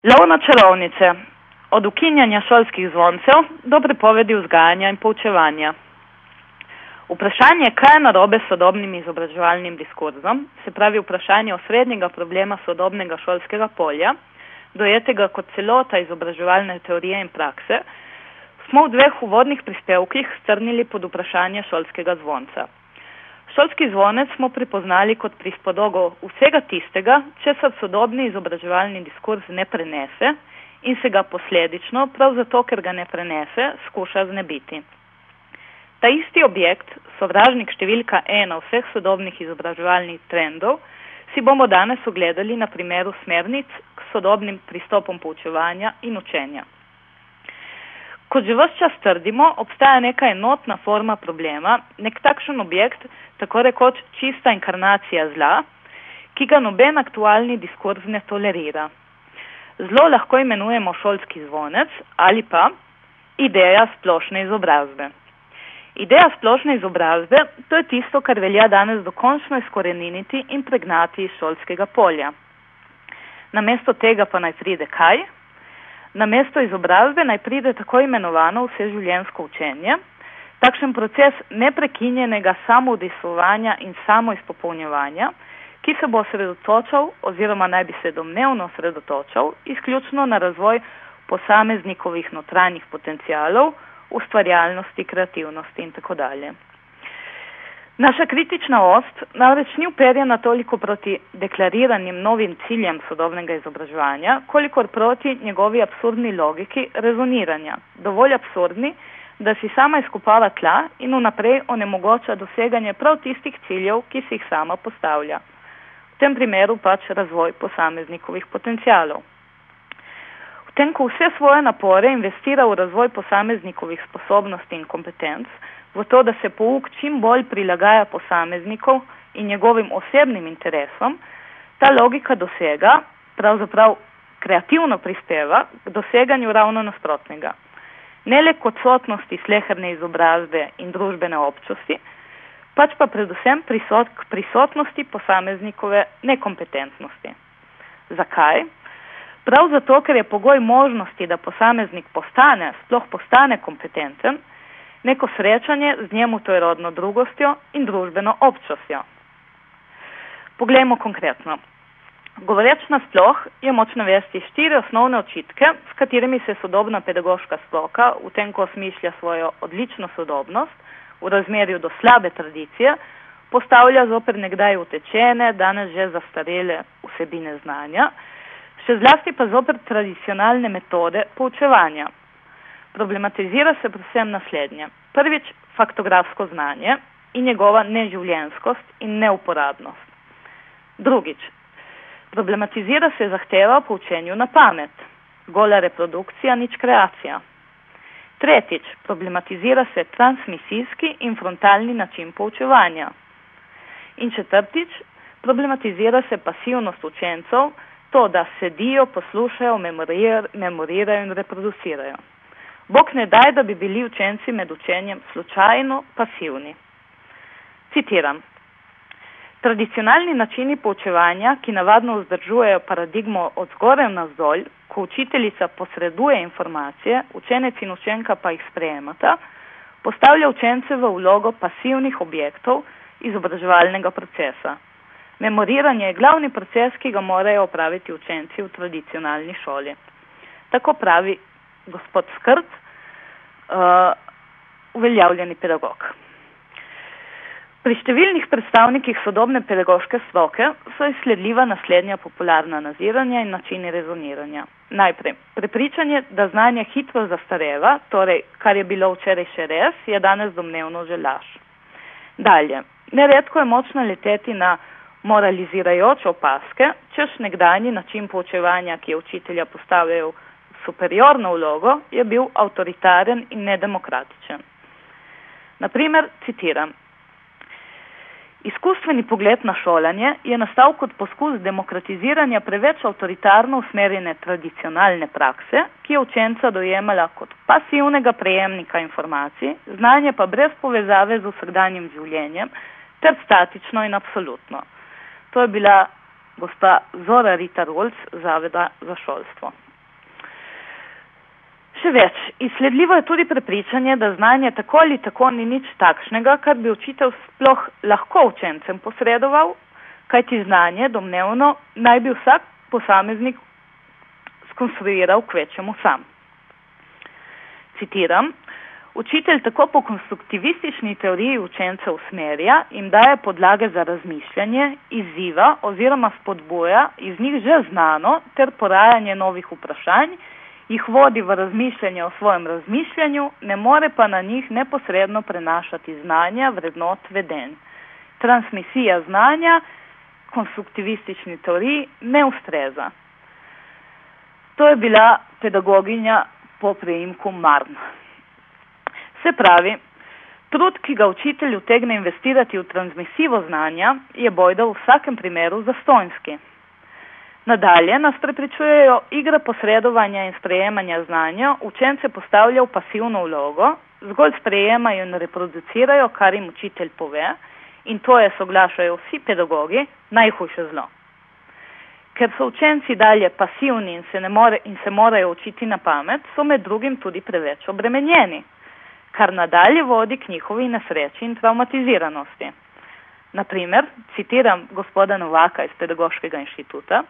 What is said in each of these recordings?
Lov na čarovnice. Od ukinjanja šolskih zvoncev do prepovedi vzgajanja in poučevanja. Vprašanje, kaj je narobe s sodobnim izobraževalnim diskurzom, se pravi vprašanje osrednjega problema sodobnega šolskega polja, dojetega kot celota izobraževalne teorije in prakse, smo v dveh uvodnih prispevkih strnili pod vprašanje šolskega zvonca. Šolski zvonec smo prepoznali kot prispodogo vsega tistega, če se sodobni izobraževalni diskurs ne prenese in se ga posledično, prav zato, ker ga ne prenese, skuša znebiti. Ta isti objekt, sovražnik številka ena vseh sodobnih izobraževalnih trendov, si bomo danes ogledali na primeru smernic k sodobnim pristopom poučevanja in učenja. Kot že vse čas trdimo, obstaja neka enotna forma problema, nek takšen objekt, tako rekoč čista inkarnacija zla, ki ga noben aktualni diskurs ne tolerira. Zlo lahko imenujemo šolski zvonec ali pa ideja splošne izobrazbe. Ideja splošne izobrazbe, to je tisto, kar velja danes dokončno izkoreniniti in pregnati iz šolskega polja. Namesto tega pa naj pride kaj? Na mesto izobrazbe naj pride tako imenovano vseživljenjsko učenje, takšen proces neprekinjenega samoudisovanja in samoizpopolnjevanja, ki se bo osredotočal oziroma naj bi se domnevno osredotočal izključno na razvoj posameznikovih notranjih potencijalov, ustvarjalnosti, kreativnosti in tako dalje. Naša kritična ost namreč ni uperjena toliko proti deklariranim novim ciljem sodobnega izobraževanja, kolikor proti njegovi absurdni logiki rezoniranja. Dovolj absurdni, da si sama izkopava tla in vnaprej onemogoča doseganje prav tistih ciljev, ki si jih sama postavlja. V tem primeru pač razvoj posameznikovih potencijalov. V tem, ko vse svoje napore investira v razvoj posameznikovih sposobnosti in kompetenc, v to, da se pouk čim bolj prilagaja posameznikov in njegovim osebnim interesom, ta logika dosega, pravzaprav kreativno prispeva k doseganju ravno nasprotnega. Ne le kot sotnosti sleherne izobrazbe in družbene občosti, pač pa predvsem prisot, k prisotnosti posameznikove nekompetentnosti. Zakaj? Prav zato, ker je pogoj možnosti, da posameznik postane, sploh postane kompetenten, neko srečanje z njemu to je rodno drugostjo in družbeno občostjo. Poglejmo konkretno. Govoreč nasploh je moč navesti štiri osnovne očitke, s katerimi se sodobna pedagoška stroka v tem, ko smišlja svojo odlično sodobnost v razmerju do slabe tradicije, postavlja zoper nekdaj utečene, danes že zastarele vsebine znanja, še zlasti pa zoper tradicionalne metode poučevanja, problematizira se predvsem naslednje. Prvič, faktografsko znanje in njegova neživljenskost in neuporabnost. Drugič, problematizira se zahteva po učenju na pamet, gola reprodukcija, nič kreacija. Tretjič, problematizira se transmisijski in frontalni način poučevanja. In četrtič, problematizira se pasivnost učencev, to, da sedijo, poslušajo, memorirajo in reproducirajo. Bog ne daj, da bi bili učenci med učenjem slučajno pasivni. Citiram. Tradicionalni načini poučevanja, ki navadno vzdržujejo paradigmo od zgore na zdolj, ko učiteljica posreduje informacije, učenec in učenka pa jih sprejemata, postavlja učence v vlogo pasivnih objektov izobraževalnega procesa. Memoriranje je glavni proces, ki ga morajo opraviti učenci v tradicionalni šoli. Tako pravi gospod Skrt, uh, uveljavljeni pedagog. Pri številnih predstavnikih sodobne pedagoške stroke so izsledljiva naslednja popularna naziranja in načini rezoniranja. Najprej, prepričanje, da znanje hitro zastareva, torej, kar je bilo včeraj še res, je danes domnevno že laž. Dalje, neredko je močno leteti na moralizirajoče opaske, češ nekdanji način poučevanja, ki je učitelja postavljal superiorno vlogo, je bil avtoritaren in nedemokratičen. Naprimer, citiram. Izkustveni pogled na šolanje je nastal kot poskus demokratiziranja preveč avtoritarno usmerjene tradicionalne prakse, ki je učenca dojemala kot pasivnega prejemnika informacij, znanje pa brez povezave z vsakdanjim življenjem, ter statično in absolutno. To je bila gospa Zora Rita Rolc, Zaveda za šolstvo. Še več, izsledljivo je tudi prepričanje, da znanje tako ali tako ni nič takšnega, kar bi učitelj sploh lahko učencem posredoval, kajti znanje domnevno naj bi vsak posameznik skonstruiral k večjemu sam. Citiram, učitelj tako po konstruktivistični teoriji učence usmerja in daje podlage za razmišljanje, izziva oziroma spodboja iz njih že znano ter porajanje novih vprašanj, jih vodi v razmišljanje o svojem razmišljanju, ne more pa na njih neposredno prenašati znanja, vrednot, vedenj. Transmisija znanja konstruktivistični teoriji ne ustreza. To je bila pedagoginja po prejimku Marn. Se pravi, trud, ki ga učitelj utegne investirati v transmisivo znanja, je bojda v vsakem primeru zastonski. Nadalje nas prepričujejo igre posredovanja in sprejemanja znanja, učence postavlja v pasivno vlogo, zgolj sprejemajo in reproducirajo, kar jim učitelj pove, in to je soglašajo vsi pedagogi, najhujše zlo. Ker so učenci dalje pasivni in se, more, in se morajo učiti na pamet, so med drugim tudi preveč obremenjeni, kar nadalje vodi k njihovi nesreči in traumatiziranosti. Naprimer, citiram gospoda Novaka iz Pedagoškega inštituta,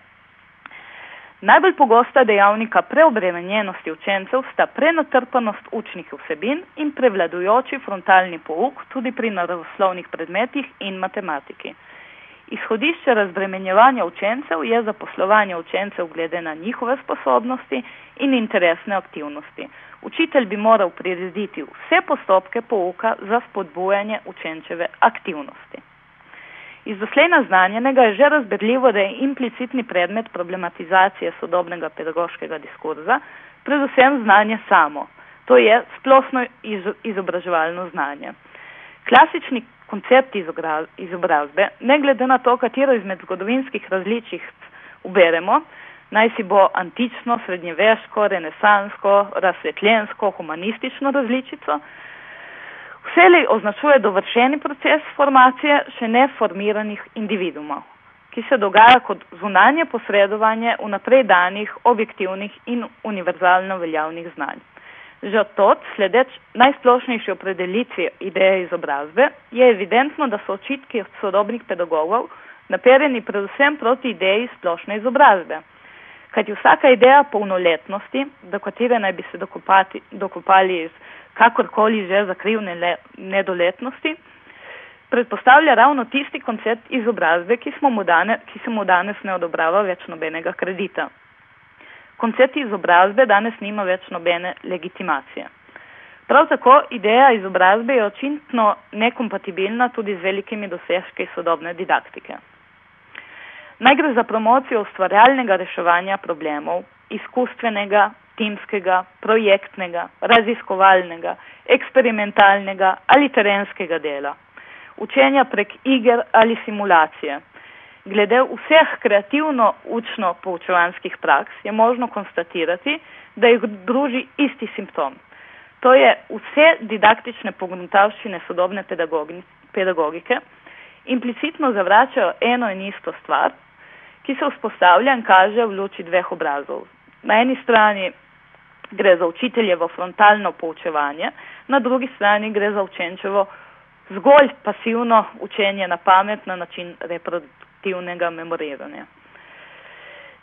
Najbolj pogosta dejavnika preobremenjenosti učencev sta prenatrpanost učnih vsebin in prevladujoči frontalni pouk tudi pri naravoslovnih predmetih in matematiki. Izhodišče razbremenjevanja učencev je zaposlovanje učencev glede na njihove sposobnosti in interesne aktivnosti. Učitelj bi moral prirediti vse postopke pouka za spodbujanje učenčeve aktivnosti. Iz doslej naznanjenega je že razberljivo, da je implicitni predmet problematizacije sodobnega pedagoškega diskurza predvsem znanje samo, to je splošno izobraževalno znanje. Klasični koncept izobrazbe, ne glede na to, katero izmed zgodovinskih različic uberemo, naj si bo antično, srednjeveško, renesansko, razsvetljensko, humanistično različico, Vselej označuje dovršeni proces formacije še neformiranih individumov, ki se dogaja kot zunanje posredovanje vnaprej danih objektivnih in univerzalno veljavnih znanj. Že od tot, sledeč najsplošnejši opredelitvi ideje izobrazbe, je evidentno, da so očitki od sodobnih pedagogov naperjeni predvsem proti ideji splošne izobrazbe. Kajti vsaka ideja polnoletnosti, do katere naj bi se dokopati, dokopali iz kakorkoli že zakrivne le, nedoletnosti, predpostavlja ravno tisti koncept izobrazbe, ki, mu dane, ki se mu danes ne odobrava več nobenega kredita. Koncept izobrazbe danes nima več nobene legitimacije. Prav tako ideja izobrazbe je očitno nekompatibilna tudi z velikimi dosežki sodobne didaktike. Naj gre za promocijo ustvarjalnega reševanja problemov, izkustvenega, timskega, projektnega, raziskovalnega, eksperimentalnega ali terenskega dela, učenja prek iger ali simulacije. Glede vseh kreativno učno poučevanskih praks je možno konstatirati, da jih druži isti simptom. To je vse didaktične pognuntavščine sodobne pedagogike, implicitno zavračajo eno in isto stvar, ki se vzpostavlja in kaže v luči dveh obrazov. Na eni strani gre za učiteljevo frontalno poučevanje, na drugi strani gre za učenčevo zgolj pasivno učenje na pamet na način reproduktivnega memoriranja.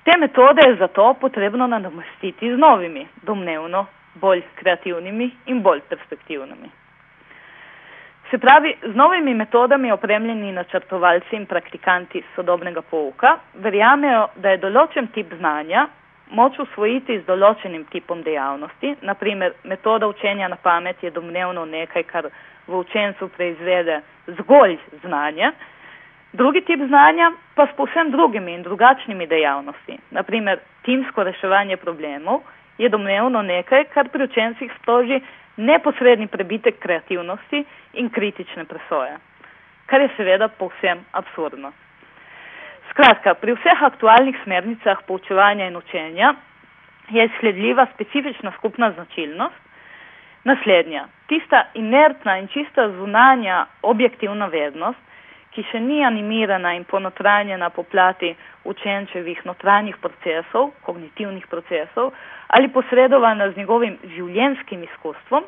Te metode je zato potrebno nadomestiti z novimi, domnevno bolj kreativnimi in bolj perspektivnimi. Se pravi, z novimi metodami opremljeni načrtovalci in praktikanti sodobnega pouka verjamejo, da je določen tip znanja moč usvojiti z določenim tipom dejavnosti, naprimer metoda učenja na pamet je domnevno nekaj, kar v učencu preizvede zgolj znanje, drugi tip znanja pa s povsem drugimi in drugačnimi dejavnosti, naprimer timsko reševanje problemov, je domnevno nekaj, kar pri učencih sproži neposredni prebitek kreativnosti in kritične presoje, kar je seveda povsem absurdno. Skratka, pri vseh aktualnih smernicah poučevanja in učenja je sledljiva specifična skupna značilnost. Naslednja, tista inertna in čista zunanja objektivna vednost, ki še ni animirana in ponotranjena po plati učenčevih notranjih procesov, kognitivnih procesov, ali posredovana z njegovim življenskim izkustvom,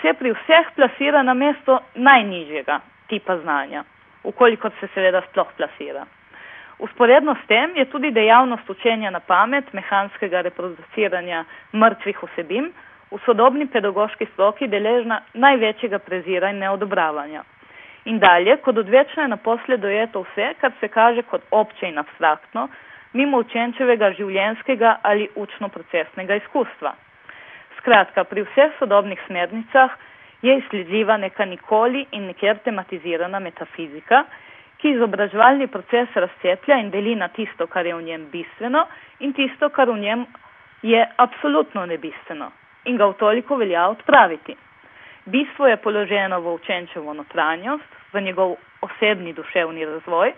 se pri vseh plasira na mesto najnižjega tipa znanja, ukolikor se seveda sploh plasira. Usporedno s tem je tudi dejavnost učenja na pamet, mehanskega reproduciranja mrtvih vsebin v sodobni pedagoški stroki deležna največjega prezira in neodobravanja. In dalje, kot odvečno je naposled dojeto vse, kar se kaže kot obče in abstraktno, mimo učenčevega življenskega ali učno-procesnega izkustva. Skratka, pri vseh sodobnih smernicah je izsledljiva neka nikoli in nekjer tematizirana metafizika, ki izobraževalni proces razceplja in deli na tisto, kar je v njem bistveno in tisto, kar v njem je absolutno nebistveno in ga v toliko velja odpraviti. Bistvo je položeno v učenčevo notranjost, v njegov osebni duševni razvoj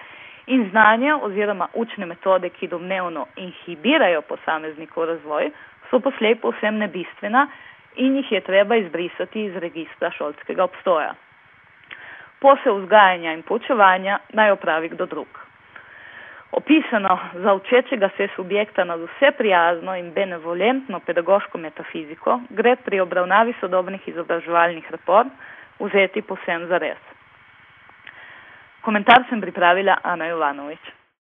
in znanja oziroma učne metode, ki domnevno inhibirajo posameznikov razvoj, so poslej povsem nebistvena in jih je treba izbrisati iz registra šolskega obstoja. Posel vzgajanja in poučevanja naj opravi kdo drug. Opisano za učečega se subjekta na vse prijazno in benevolentno pedagoško metafiziko gre pri obravnavi sodobnih izobraževalnih reform vzeti posem za res. Komentar sem pripravila Ana Jovanovič.